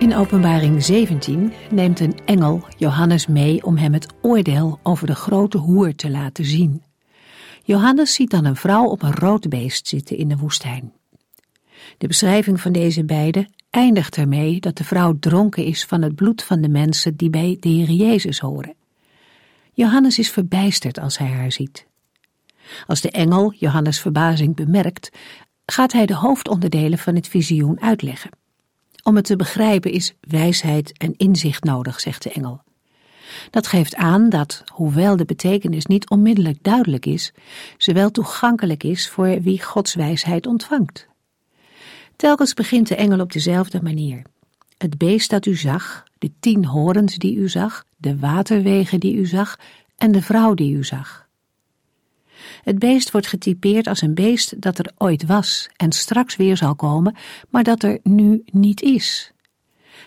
In Openbaring 17 neemt een engel Johannes mee om hem het oordeel over de grote hoer te laten zien. Johannes ziet dan een vrouw op een rood beest zitten in de woestijn. De beschrijving van deze beide eindigt ermee dat de vrouw dronken is van het bloed van de mensen die bij de Heer Jezus horen. Johannes is verbijsterd als hij haar ziet. Als de engel Johannes' verbazing bemerkt, gaat hij de hoofdonderdelen van het visioen uitleggen. Om het te begrijpen is wijsheid en inzicht nodig, zegt de engel. Dat geeft aan dat, hoewel de betekenis niet onmiddellijk duidelijk is, ze wel toegankelijk is voor wie Gods wijsheid ontvangt. Telkens begint de engel op dezelfde manier. Het beest dat u zag, de tien horens die u zag, de waterwegen die u zag en de vrouw die u zag. Het beest wordt getypeerd als een beest dat er ooit was en straks weer zal komen, maar dat er nu niet is.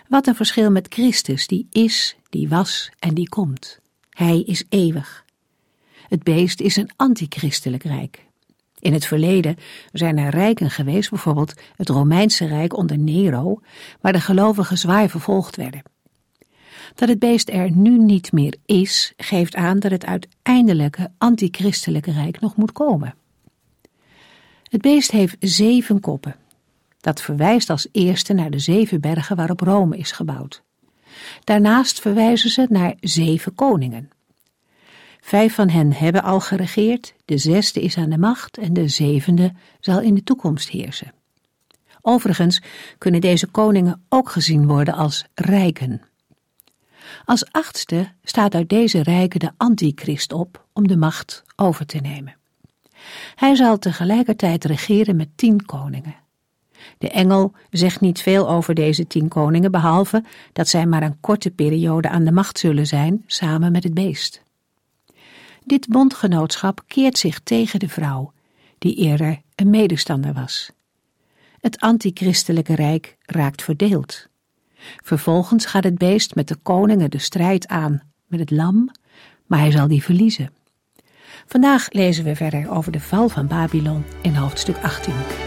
Wat een verschil met Christus, die is, die was en die komt. Hij is eeuwig. Het beest is een antichristelijk rijk. In het verleden zijn er rijken geweest, bijvoorbeeld het Romeinse Rijk onder Nero, waar de gelovigen zwaar vervolgd werden. Dat het beest er nu niet meer is, geeft aan dat het uiteindelijke antichristelijke rijk nog moet komen. Het beest heeft zeven koppen. Dat verwijst als eerste naar de zeven bergen waarop Rome is gebouwd. Daarnaast verwijzen ze naar zeven koningen. Vijf van hen hebben al geregeerd, de zesde is aan de macht en de zevende zal in de toekomst heersen. Overigens kunnen deze koningen ook gezien worden als rijken. Als achtste staat uit deze rijken de antichrist op om de macht over te nemen. Hij zal tegelijkertijd regeren met tien koningen. De engel zegt niet veel over deze tien koningen, behalve dat zij maar een korte periode aan de macht zullen zijn, samen met het beest. Dit bondgenootschap keert zich tegen de vrouw, die eerder een medestander was. Het antichristelijke rijk raakt verdeeld. Vervolgens gaat het beest met de koningen de strijd aan met het lam, maar hij zal die verliezen. Vandaag lezen we verder over de val van Babylon in hoofdstuk 18.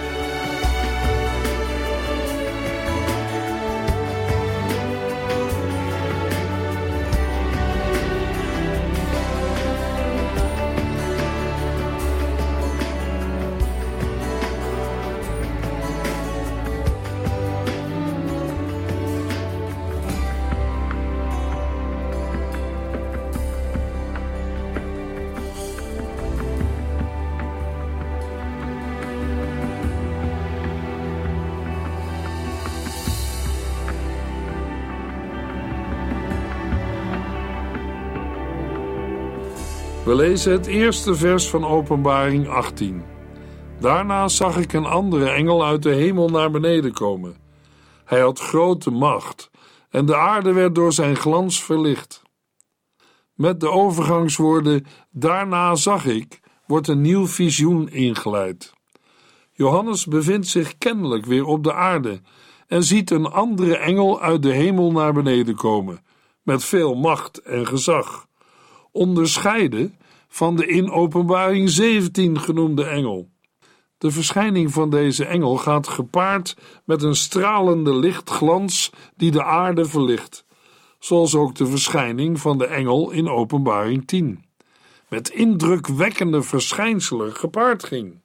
We lezen het eerste vers van Openbaring 18. Daarna zag ik een andere engel uit de hemel naar beneden komen. Hij had grote macht en de aarde werd door zijn glans verlicht. Met de overgangswoorden daarna zag ik wordt een nieuw visioen ingeleid. Johannes bevindt zich kennelijk weer op de aarde en ziet een andere engel uit de hemel naar beneden komen, met veel macht en gezag onderscheiden van de in Openbaring 17 genoemde engel. De verschijning van deze engel gaat gepaard met een stralende lichtglans die de aarde verlicht, zoals ook de verschijning van de engel in Openbaring 10, met indrukwekkende verschijnselen gepaard ging.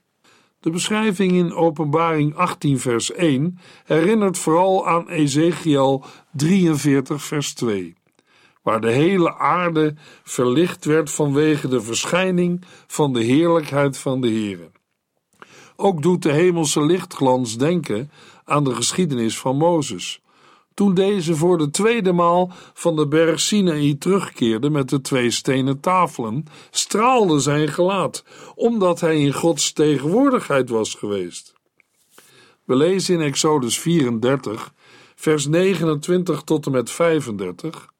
De beschrijving in Openbaring 18, vers 1 herinnert vooral aan Ezekiel 43, vers 2 waar de hele aarde verlicht werd vanwege de verschijning van de heerlijkheid van de Heere. Ook doet de hemelse lichtglans denken aan de geschiedenis van Mozes. Toen deze voor de tweede maal van de berg Sinaï terugkeerde met de twee stenen tafelen, straalde zijn gelaat, omdat hij in Gods tegenwoordigheid was geweest. We lezen in Exodus 34 vers 29 tot en met 35.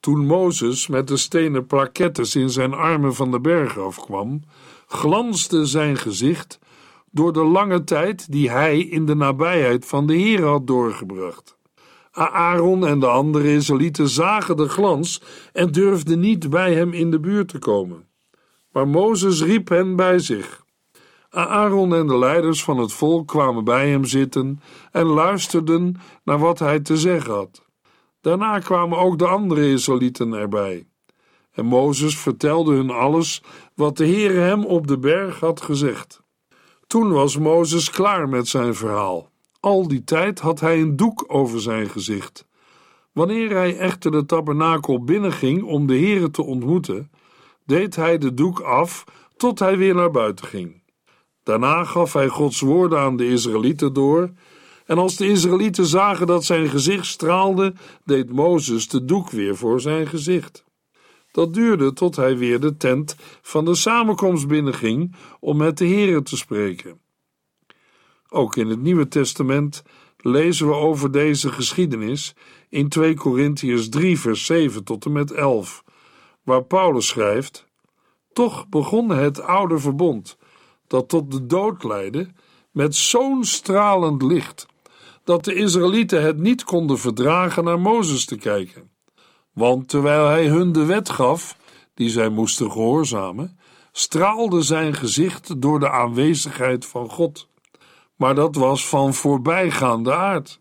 Toen Mozes met de stenen plakettes in zijn armen van de berg afkwam, glansde zijn gezicht door de lange tijd die hij in de nabijheid van de Heer had doorgebracht. Aaron en de andere Israëlieten zagen de glans en durfden niet bij hem in de buurt te komen. Maar Mozes riep hen bij zich. Aaron en de leiders van het volk kwamen bij hem zitten en luisterden naar wat hij te zeggen had. Daarna kwamen ook de andere Israëlieten erbij. En Mozes vertelde hun alles wat de Heer hem op de berg had gezegd. Toen was Mozes klaar met zijn verhaal. Al die tijd had hij een doek over zijn gezicht. Wanneer hij echter de tabernakel binnenging om de Heere te ontmoeten, deed hij de doek af tot hij weer naar buiten ging. Daarna gaf hij Gods woorden aan de Israëlieten door, en als de Israëlieten zagen dat zijn gezicht straalde, deed Mozes de doek weer voor zijn gezicht. Dat duurde tot hij weer de tent van de samenkomst binnenging om met de Heere te spreken. Ook in het Nieuwe Testament lezen we over deze geschiedenis in 2 Korintiërs 3 vers 7 tot en met 11, waar Paulus schrijft: Toch begon het oude verbond, dat tot de dood leidde, met zo'n stralend licht, dat de Israëlieten het niet konden verdragen naar Mozes te kijken. Want terwijl hij hun de wet gaf, die zij moesten gehoorzamen, straalde zijn gezicht door de aanwezigheid van God. Maar dat was van voorbijgaande aard.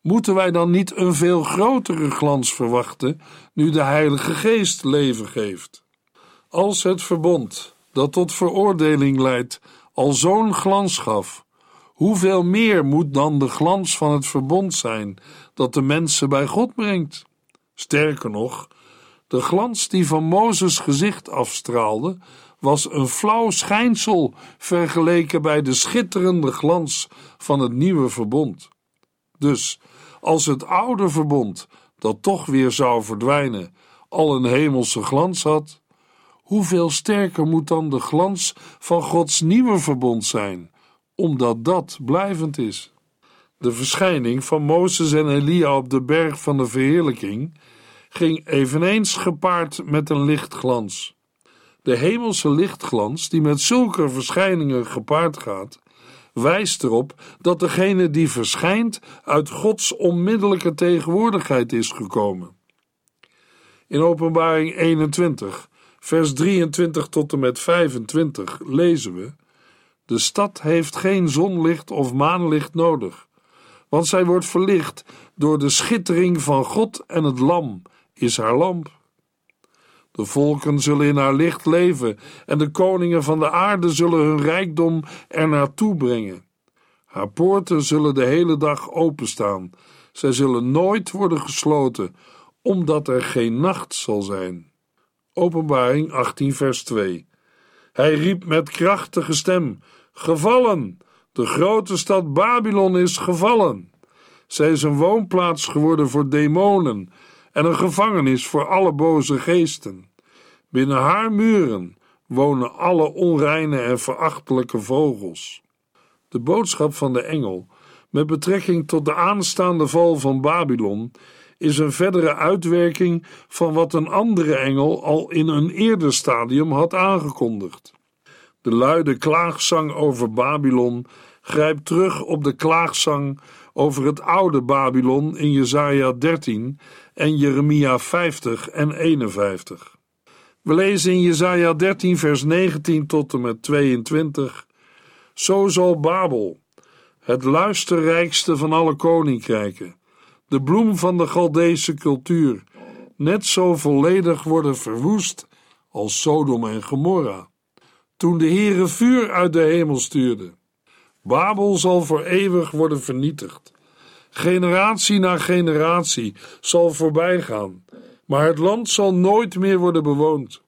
Moeten wij dan niet een veel grotere glans verwachten nu de Heilige Geest leven geeft? Als het verbond dat tot veroordeling leidt al zo'n glans gaf, hoeveel meer moet dan de glans van het verbond zijn dat de mensen bij God brengt? Sterker nog, de glans die van Mozes gezicht afstraalde, was een flauw schijnsel vergeleken bij de schitterende glans van het nieuwe verbond. Dus, als het oude verbond, dat toch weer zou verdwijnen, al een hemelse glans had, hoeveel sterker moet dan de glans van Gods nieuwe verbond zijn, omdat dat blijvend is? De verschijning van Mozes en Elia op de berg van de verheerlijking ging eveneens gepaard met een lichtglans. De hemelse lichtglans, die met zulke verschijningen gepaard gaat, wijst erop dat degene die verschijnt uit Gods onmiddellijke tegenwoordigheid is gekomen. In Openbaring 21, vers 23 tot en met 25 lezen we: De stad heeft geen zonlicht of maanlicht nodig, want zij wordt verlicht door de schittering van God en het Lam is haar lamp. De volken zullen in haar licht leven en de koningen van de aarde zullen hun rijkdom er naartoe brengen. Haar poorten zullen de hele dag openstaan. Zij zullen nooit worden gesloten, omdat er geen nacht zal zijn. Openbaring 18, vers 2. Hij riep met krachtige stem: Gevallen! De grote stad Babylon is gevallen. Zij is een woonplaats geworden voor demonen en een gevangenis voor alle boze geesten. Binnen haar muren wonen alle onreine en verachtelijke vogels. De boodschap van de engel met betrekking tot de aanstaande val van Babylon is een verdere uitwerking van wat een andere engel al in een eerder stadium had aangekondigd. De luide klaagzang over Babylon grijpt terug op de klaagzang over het oude Babylon in Jesaja 13 en Jeremia 50 en 51. We lezen in Jesaja 13 vers 19 tot en met 22 Zo zal Babel, het luisterrijkste van alle koninkrijken, de bloem van de Galdeese cultuur, net zo volledig worden verwoest als Sodom en Gomorra, toen de Heere vuur uit de hemel stuurde. Babel zal voor eeuwig worden vernietigd. Generatie na generatie zal voorbijgaan, maar het land zal nooit meer worden bewoond.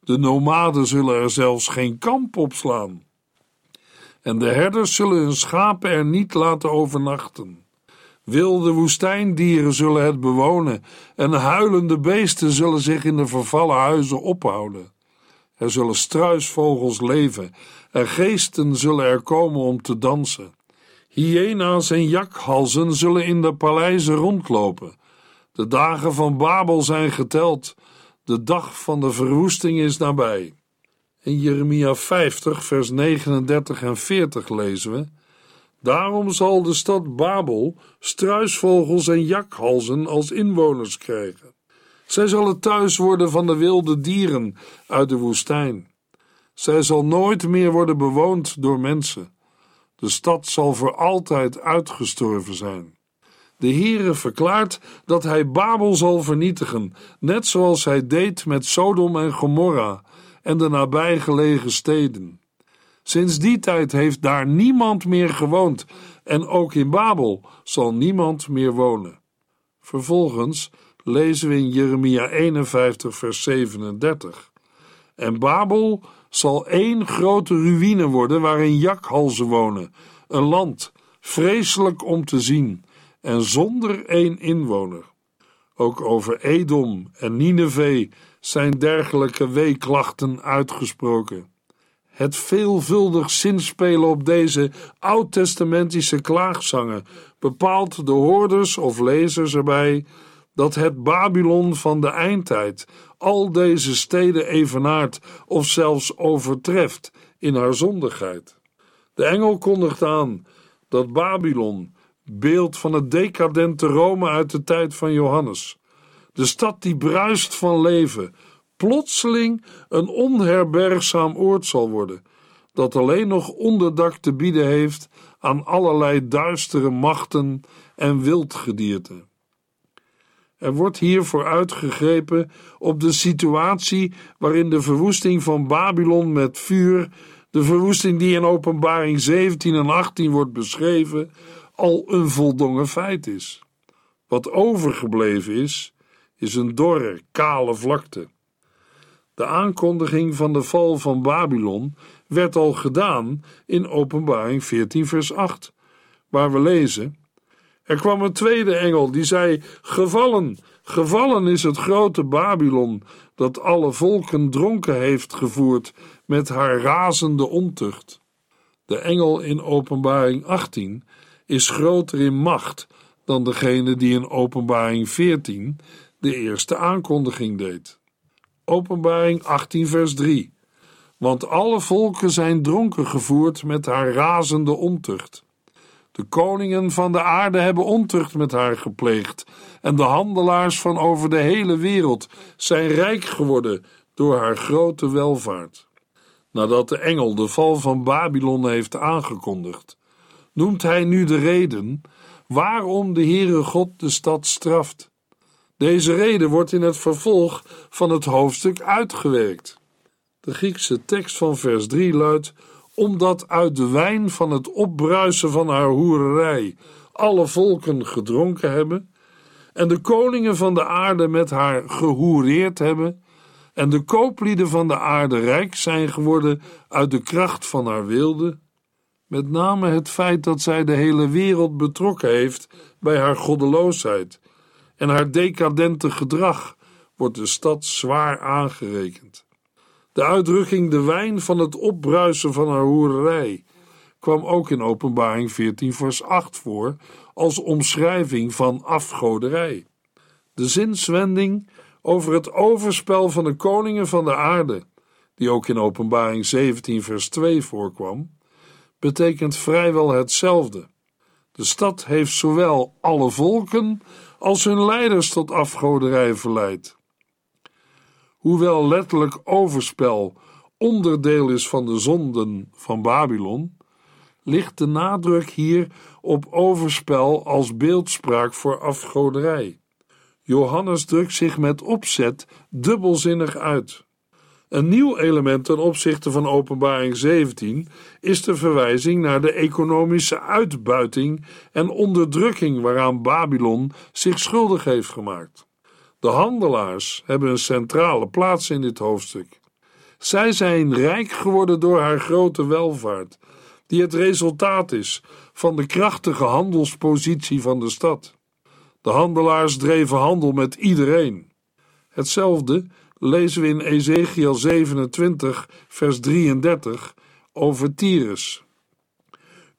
De nomaden zullen er zelfs geen kamp op slaan. En de herders zullen hun schapen er niet laten overnachten. Wilde woestijndieren zullen het bewonen en huilende beesten zullen zich in de vervallen huizen ophouden. Er zullen struisvogels leven en geesten zullen er komen om te dansen. Hyena's en jakhalzen zullen in de paleizen rondlopen. De dagen van Babel zijn geteld. De dag van de verwoesting is nabij. In Jeremia 50, vers 39 en 40 lezen we: Daarom zal de stad Babel struisvogels en jakhalzen als inwoners krijgen. Zij zal het thuis worden van de wilde dieren uit de woestijn. Zij zal nooit meer worden bewoond door mensen. De stad zal voor altijd uitgestorven zijn. De Heere verklaart dat hij Babel zal vernietigen, net zoals hij deed met Sodom en Gomorra en de nabijgelegen steden. Sinds die tijd heeft daar niemand meer gewoond en ook in Babel zal niemand meer wonen. Vervolgens lezen we in Jeremia 51, vers 37. En Babel zal één grote ruïne worden waarin jakhalzen wonen, een land vreselijk om te zien en zonder één inwoner. Ook over Edom en Nineveh zijn dergelijke weeklachten uitgesproken. Het veelvuldig zinspelen op deze oud-testamentische klaagzangen bepaalt de hoorders of lezers erbij dat het Babylon van de eindtijd al deze steden evenaart of zelfs overtreft in haar zondigheid. De engel kondigt aan dat Babylon, beeld van het decadente Rome uit de tijd van Johannes, de stad die bruist van leven, plotseling een onherbergzaam oord zal worden, dat alleen nog onderdak te bieden heeft aan allerlei duistere machten en wildgedierte. Er wordt hier vooruitgegrepen op de situatie waarin de verwoesting van Babylon met vuur, de verwoesting die in Openbaring 17 en 18 wordt beschreven, al een voldongen feit is. Wat overgebleven is, is een dorre, kale vlakte. De aankondiging van de val van Babylon werd al gedaan in Openbaring 14, vers 8, waar we lezen: Er kwam een tweede engel die zei: Gevallen, gevallen is het grote Babylon, dat alle volken dronken heeft gevoerd met haar razende ontucht. De engel in Openbaring 18 is groter in macht dan degene die in Openbaring 14 de eerste aankondiging deed. Openbaring 18, vers 3. Want alle volken zijn dronken gevoerd met haar razende ontucht. De koningen van de aarde hebben ontucht met haar gepleegd, en de handelaars van over de hele wereld zijn rijk geworden door haar grote welvaart. Nadat de engel de val van Babylon heeft aangekondigd, noemt hij nu de reden waarom de Heere God de stad straft. Deze reden wordt in het vervolg van het hoofdstuk uitgewerkt. De Griekse tekst van vers 3 luidt: Omdat uit de wijn van het opbruisen van haar hoererij alle volken gedronken hebben, en de koningen van de aarde met haar gehoereerd hebben, en de kooplieden van de aarde rijk zijn geworden uit de kracht van haar wilde, met name het feit dat zij de hele wereld betrokken heeft bij haar goddeloosheid en haar decadente gedrag wordt de stad zwaar aangerekend. De uitdrukking de wijn van het opbruisen van haar hoererij kwam ook in Openbaring 14 vers 8 voor als omschrijving van afgoderij. De zinswending over het overspel van de koningen van de aarde, die ook in Openbaring 17 vers 2 voorkwam, betekent vrijwel hetzelfde. De stad heeft zowel alle volken als hun leiders tot afgoderij verleidt. Hoewel letterlijk overspel onderdeel is van de zonden van Babylon, ligt de nadruk hier op overspel als beeldspraak voor afgoderij. Johannes drukt zich met opzet dubbelzinnig uit. Een nieuw element ten opzichte van Openbaring 17 is de verwijzing naar de economische uitbuiting en onderdrukking waaraan Babylon zich schuldig heeft gemaakt. De handelaars hebben een centrale plaats in dit hoofdstuk. Zij zijn rijk geworden door haar grote welvaart, die het resultaat is van de krachtige handelspositie van de stad. De handelaars dreven handel met iedereen. Hetzelfde lezen we in Ezekiel 27, vers 33 over Tyrus.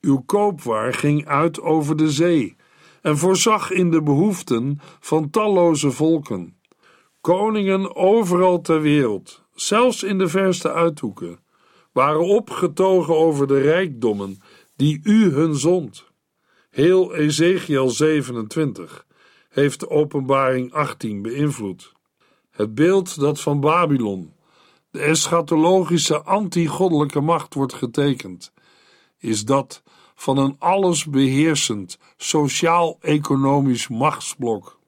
Uw koopwaar ging uit over de zee en voorzag in de behoeften van talloze volken. Koningen overal ter wereld, zelfs in de verste uithoeken, waren opgetogen over de rijkdommen die u hun zond. Heel Ezekiel 27 heeft de openbaring 18 beïnvloed. Het beeld dat van Babylon, de eschatologische anti-goddelijke macht wordt getekend, is dat van een allesbeheersend sociaal-economisch machtsblok.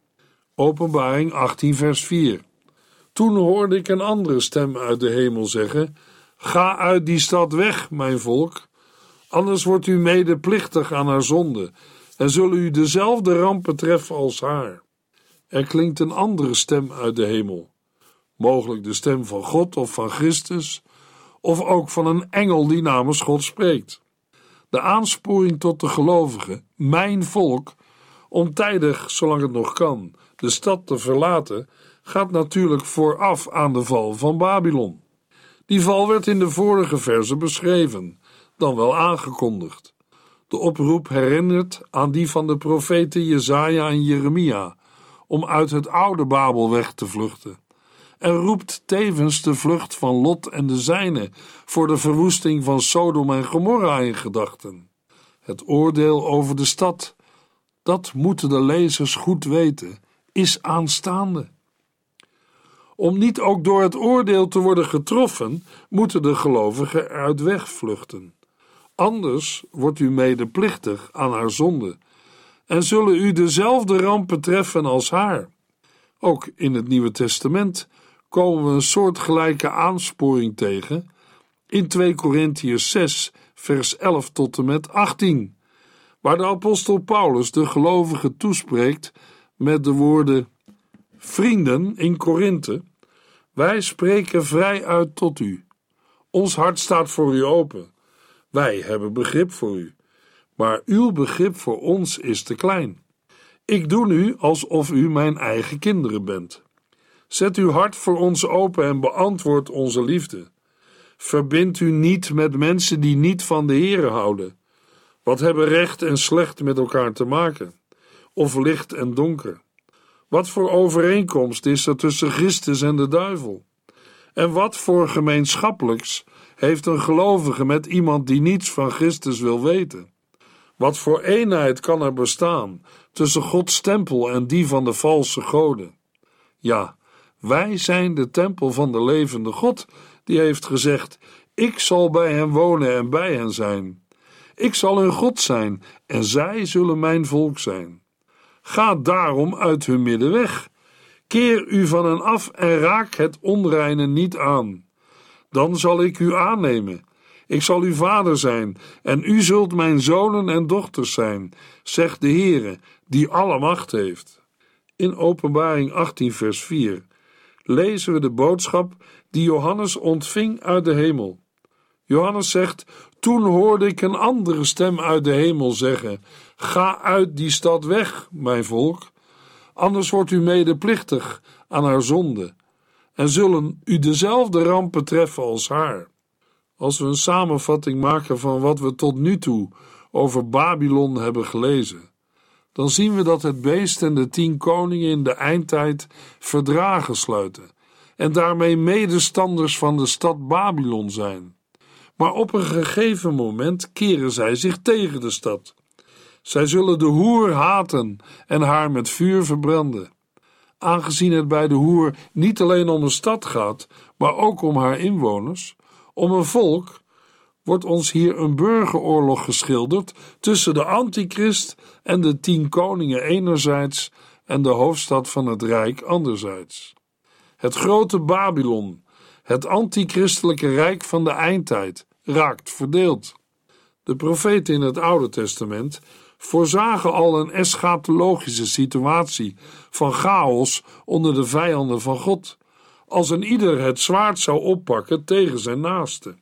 Openbaring 18 vers 4 Toen hoorde ik een andere stem uit de hemel zeggen, Ga uit die stad weg, mijn volk, anders wordt u medeplichtig aan haar zonde en zullen u dezelfde rampen treffen als haar. Er klinkt een andere stem uit de hemel, mogelijk de stem van God of van Christus, of ook van een engel die namens God spreekt. De aansporing tot de gelovigen, mijn volk, om tijdig, zolang het nog kan, de stad te verlaten, gaat natuurlijk vooraf aan de val van Babylon. Die val werd in de vorige verse beschreven, dan wel aangekondigd. De oproep herinnert aan die van de profeten Jesaja en Jeremia om uit het oude Babel weg te vluchten en roept tevens de vlucht van Lot en de zijnen voor de verwoesting van Sodom en Gomorra in gedachten. Het oordeel over de stad, dat moeten de lezers goed weten, is aanstaande. Om niet ook door het oordeel te worden getroffen, moeten de gelovigen eruit wegvluchten. Anders wordt u medeplichtig aan haar zonde en zullen u dezelfde rampen treffen als haar. Ook in het Nieuwe Testament komen we een soortgelijke aansporing tegen in 2 Korintiërs 6, vers 11 tot en met 18, waar de apostel Paulus de gelovigen toespreekt met de woorden: Vrienden in Korinthe, wij spreken vrij uit tot u. Ons hart staat voor u open. Wij hebben begrip voor u, maar uw begrip voor ons is te klein. Ik doe nu alsof u mijn eigen kinderen bent. Zet uw hart voor ons open en beantwoord onze liefde. Verbind u niet met mensen die niet van de Heere houden. Wat hebben recht en slecht met elkaar te maken? Of licht en donker? Wat voor overeenkomst is er tussen Christus en de duivel? En wat voor gemeenschappelijks heeft een gelovige met iemand die niets van Christus wil weten? Wat voor eenheid kan er bestaan tussen Gods tempel en die van de valse goden? Ja, wij zijn de tempel van de levende God, die heeft gezegd: Ik zal bij hen wonen en bij hen zijn. Ik zal hun God zijn en zij zullen mijn volk zijn. Ga daarom uit hun midden weg. Keer u van hen af en raak het onreine niet aan. Dan zal ik u aannemen. Ik zal uw vader zijn en u zult mijn zonen en dochters zijn, zegt de Heere, die alle macht heeft. In Openbaring 18, vers 4 lezen we de boodschap die Johannes ontving uit de hemel. Johannes zegt: Toen hoorde ik een andere stem uit de hemel zeggen: Ga uit die stad weg, mijn volk, anders wordt u medeplichtig aan haar zonde en zullen u dezelfde rampen treffen als haar. Als we een samenvatting maken van wat we tot nu toe over Babylon hebben gelezen, dan zien we dat het beest en de tien koningen in de eindtijd verdragen sluiten en daarmee medestanders van de stad Babylon zijn. Maar op een gegeven moment keren zij zich tegen de stad. Zij zullen de hoer haten en haar met vuur verbranden. Aangezien het bij de hoer niet alleen om een stad gaat, maar ook om haar inwoners, om een volk, wordt ons hier een burgeroorlog geschilderd tussen de antichrist en de tien koningen enerzijds en de hoofdstad van het rijk anderzijds. Het grote Babylon, het antichristelijke rijk van de eindtijd, raakt verdeeld. De profeten in het Oude Testament voorzagen al een eschatologische situatie van chaos onder de vijanden van God, als een ieder het zwaard zou oppakken tegen zijn naaste.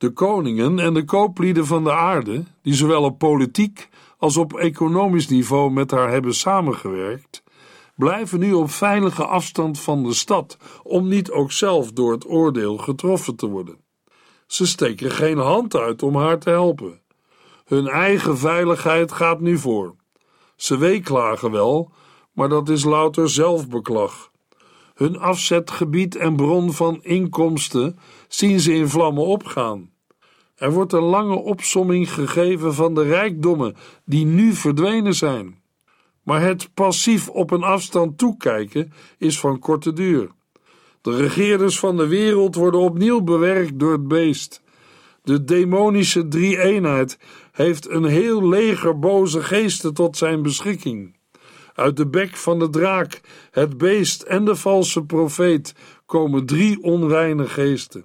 De koningen en de kooplieden van de aarde, die zowel op politiek als op economisch niveau met haar hebben samengewerkt, blijven nu op veilige afstand van de stad, om niet ook zelf door het oordeel getroffen te worden. Ze steken geen hand uit om haar te helpen. Hun eigen veiligheid gaat nu voor. Ze weeklagen wel, maar dat is louter zelfbeklag. Hun afzetgebied en bron van inkomsten zien ze in vlammen opgaan. Er wordt een lange opsomming gegeven van de rijkdommen die nu verdwenen zijn. Maar het passief op een afstand toekijken is van korte duur. De regeerders van de wereld worden opnieuw bewerkt door het beest. De demonische drie-eenheid heeft een heel leger boze geesten tot zijn beschikking. Uit de bek van de draak, het beest en de valse profeet komen drie onreine geesten.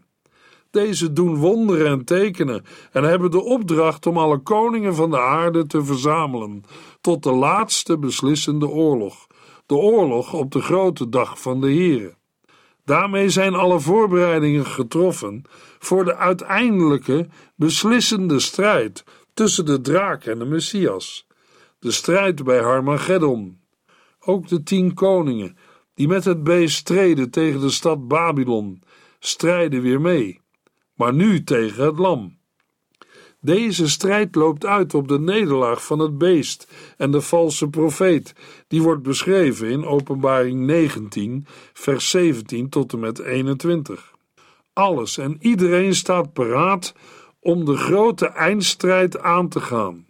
Deze doen wonderen en tekenen en hebben de opdracht om alle koningen van de aarde te verzamelen tot de laatste beslissende oorlog, de oorlog op de grote dag van de Here. Daarmee zijn alle voorbereidingen getroffen voor de uiteindelijke beslissende strijd tussen de draak en de Messias, de strijd bij Harmageddon. Ook de tien koningen, die met het beest streden tegen de stad Babylon, strijden weer mee, maar nu tegen het lam. Deze strijd loopt uit op de nederlaag van het beest en de valse profeet, die wordt beschreven in Openbaring 19, vers 17 tot en met 21. Alles en iedereen staat paraat om de grote eindstrijd aan te gaan.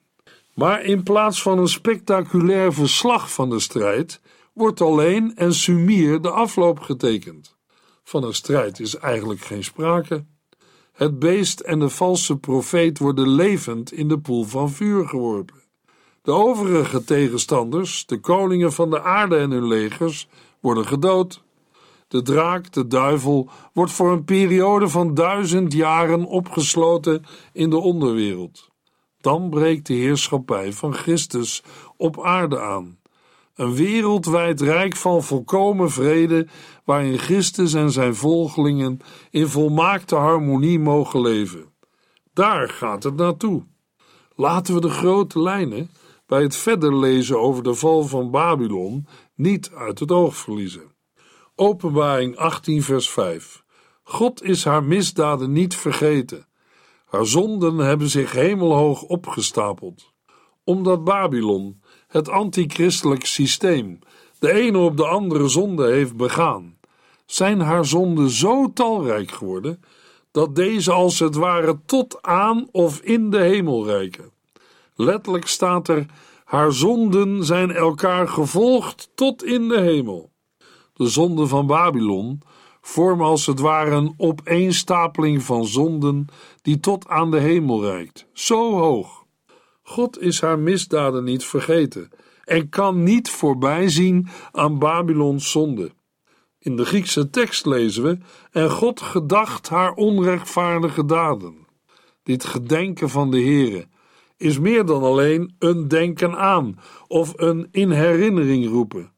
Maar in plaats van een spectaculair verslag van de strijd, wordt alleen en sumier de afloop getekend. Van een strijd is eigenlijk geen sprake. Het beest en de valse profeet worden levend in de poel van vuur geworpen. De overige tegenstanders, de koningen van de aarde en hun legers, worden gedood. De draak, de duivel, wordt voor een periode van duizend jaren opgesloten in de onderwereld. Dan breekt de heerschappij van Christus op aarde aan. Een wereldwijd rijk van volkomen vrede, waarin Christus en zijn volgelingen in volmaakte harmonie mogen leven. Daar gaat het naartoe. Laten we de grote lijnen bij het verder lezen over de val van Babylon niet uit het oog verliezen. Openbaring 18, vers 5. God is haar misdaden niet vergeten. Haar zonden hebben zich hemelhoog opgestapeld. Omdat Babylon, het antichristelijk systeem, de ene op de andere zonde heeft begaan, zijn haar zonden zo talrijk geworden dat deze als het ware tot aan of in de hemel reiken. Letterlijk staat er: haar zonden zijn elkaar gevolgd tot in de hemel. De zonden van Babylon vormen als het ware een opeenstapeling van zonden die tot aan de hemel reikt, zo hoog. God is haar misdaden niet vergeten en kan niet voorbij zien aan Babylons zonde. In de Griekse tekst lezen we: En God gedacht haar onrechtvaardige daden. Dit gedenken van de Heere is meer dan alleen een denken aan of een in herinnering roepen.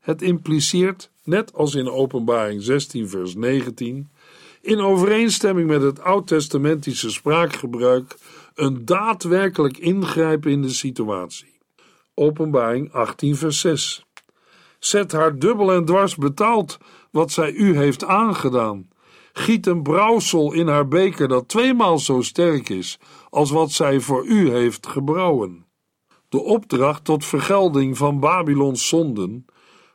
Het impliceert, net als in Openbaring 16, vers 19, in overeenstemming met het oud-testamentische spraakgebruik, een daadwerkelijk ingrijpen in de situatie. Openbaring 18, vers 6. Zet haar dubbel en dwars betaald wat zij u heeft aangedaan. Giet een brouwsel in haar beker dat tweemaal zo sterk is als wat zij voor u heeft gebrouwen. De opdracht tot vergelding van Babylons zonden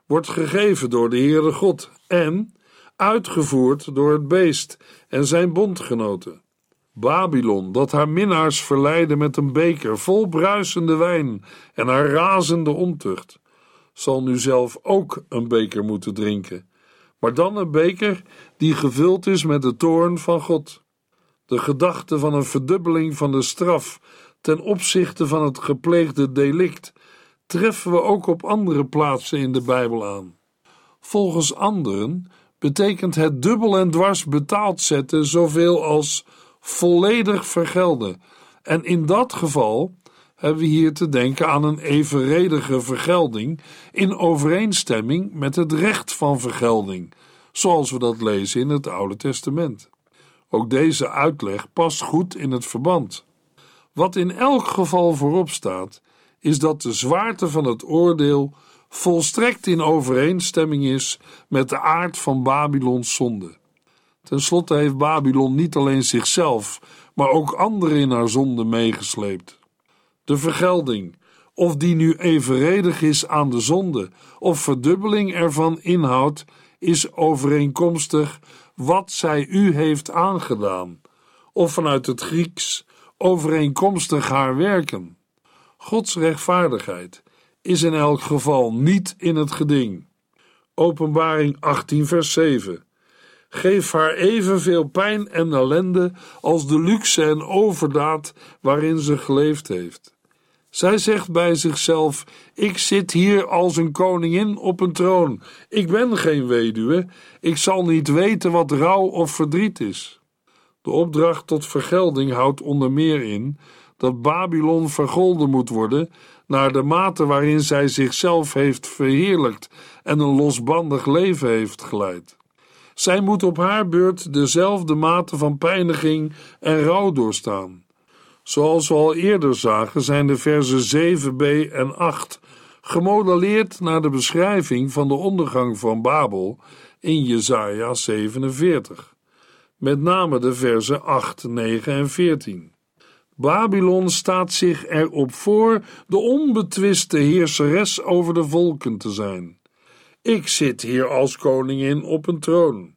wordt gegeven door de Heere God en uitgevoerd door het beest en zijn bondgenoten. Babylon, dat haar minnaars verleidde met een beker vol bruisende wijn en haar razende ontucht, zal nu zelf ook een beker moeten drinken, maar dan een beker die gevuld is met de toorn van God. De gedachte van een verdubbeling van de straf ten opzichte van het gepleegde delict treffen we ook op andere plaatsen in de Bijbel aan. Volgens anderen betekent het dubbel en dwars betaald zetten zoveel als volledig vergelden. En in dat geval hebben we hier te denken aan een evenredige vergelding in overeenstemming met het recht van vergelding, zoals we dat lezen in het Oude Testament. Ook deze uitleg past goed in het verband. Wat in elk geval voorop staat, is dat de zwaarte van het oordeel volstrekt in overeenstemming is met de aard van Babylons zonde. Ten slotte heeft Babylon niet alleen zichzelf, maar ook anderen in haar zonde meegesleept. De vergelding, of die nu evenredig is aan de zonde, of verdubbeling ervan inhoudt, is overeenkomstig wat zij u heeft aangedaan, of vanuit het Grieks overeenkomstig haar werken. Gods rechtvaardigheid is in elk geval niet in het geding. Openbaring 18, vers 7. Geef haar evenveel pijn en ellende als de luxe en overdaad waarin ze geleefd heeft. Zij zegt bij zichzelf: Ik zit hier als een koningin op een troon. Ik ben geen weduwe. Ik zal niet weten wat rouw of verdriet is. De opdracht tot vergelding houdt onder meer in dat Babylon vergolden moet worden naar de mate waarin zij zichzelf heeft verheerlijkt en een losbandig leven heeft geleid. Zij moet op haar beurt dezelfde mate van pijniging en rouw doorstaan. Zoals we al eerder zagen, zijn de versen 7b en 8 gemodelleerd naar de beschrijving van de ondergang van Babel in Jesaja 47. Met name de versen 8, 9 en 14. Babylon staat zich erop voor de onbetwiste heerseres over de volken te zijn. Ik zit hier als koningin op een troon.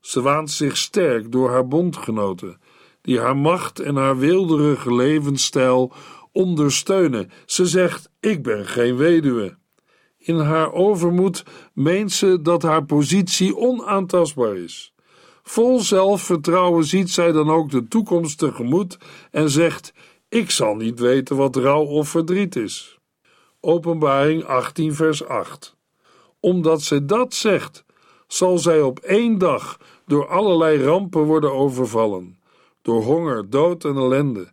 Ze waant zich sterk door haar bondgenoten, die haar macht en haar weelderige levensstijl ondersteunen. Ze zegt: Ik ben geen weduwe. In haar overmoed meent ze dat haar positie onaantastbaar is. Vol zelfvertrouwen ziet zij dan ook de toekomst tegemoet en zegt: Ik zal niet weten wat rouw of verdriet is. Openbaring 18, vers 8. Omdat ze dat zegt, zal zij op één dag door allerlei rampen worden overvallen, door honger, dood en ellende.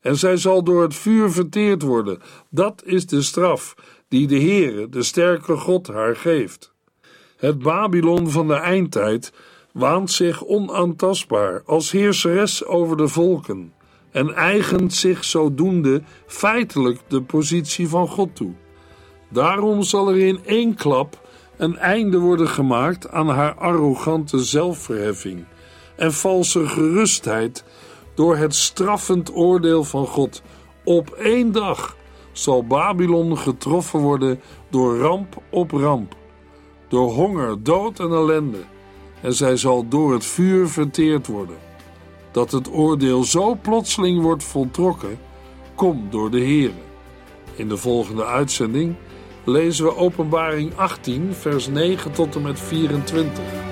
En zij zal door het vuur verteerd worden. Dat is de straf die de Heere, de sterke God, haar geeft. Het Babylon van de eindtijd waant zich onaantastbaar als heerseres over de volken en eigent zich zodoende feitelijk de positie van God toe. Daarom zal er in één klap een einde worden gemaakt aan haar arrogante zelfverheffing en valse gerustheid door het straffend oordeel van God. Op één dag zal Babylon getroffen worden door ramp op ramp, door honger, dood en ellende en zij zal door het vuur verteerd worden. Dat het oordeel zo plotseling wordt voltrokken, komt door de Heere. In de volgende uitzending lezen we Openbaring 18, vers 9 tot en met 24.